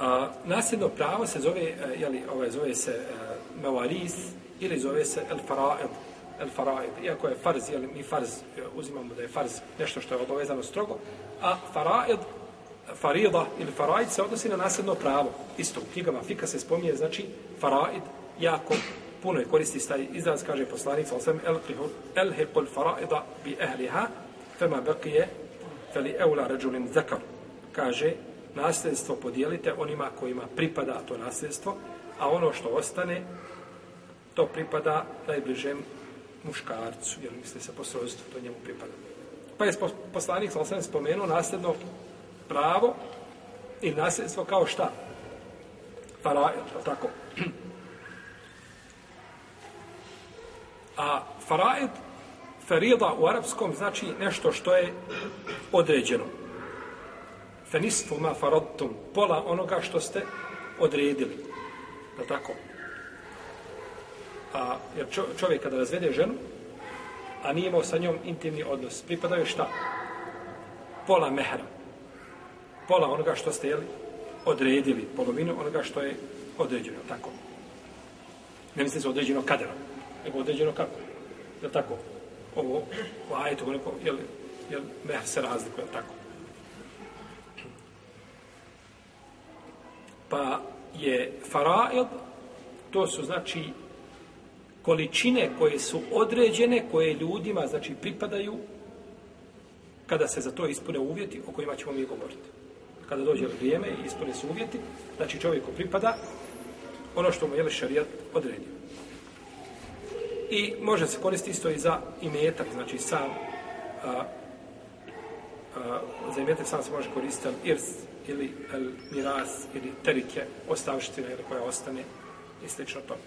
A, nasljedno pravo se zove, e, je jeli, ovaj, zove se e, uh, mevaris ili zove se el faraid. El faraid. Iako je farz, jeli, mi farz e, uzimamo da je farz nešto što je obavezano strogo, a faraid, farida ili faraid se odnosi na nasljedno pravo. Isto u knjigama Fika se spominje, znači faraid jako puno je koristi taj izraz, kaže poslanica, al sam el hequl faraida bi ehliha, fema beqije, feli eula ređulin zekar. Kaže, nasljedstvo podijelite onima kojima pripada to nasljedstvo, a ono što ostane, to pripada najbližem muškarcu, jer misli se po srodstvu, to njemu pripada. Pa je poslanik sam sam spomenuo nasljedno pravo i nasljedstvo kao šta? Farail, tako? A faraid, ferida u arapskom znači nešto što je određeno fenistu ma faradtum, pola onoga što ste odredili. Da tako? A, jer čovjek kada razvede ženu, a nije imao sa njom intimni odnos, pripadaju šta? Pola mehra. Pola onoga što ste jeli, odredili, polovinu onoga što je određeno, tako? Ne mislim se određeno kadera, nego određeno kako? Je tako? Ovo, u ajetu, jel, jel mehr se razlikuje, tako? Pa je faraid, to su znači količine koje su određene, koje ljudima znači pripadaju kada se za to ispune uvjeti o kojima ćemo mi govoriti. Kada dođe vrijeme i ispune se uvjeti, znači čovjeku pripada ono što mu je šarijat odredio. I može se koristiti isto i za imetak, znači sam a, a, za imetak sam se može koristiti irs, ili el miras ili terike ostavština ili koja ostane i slično tome.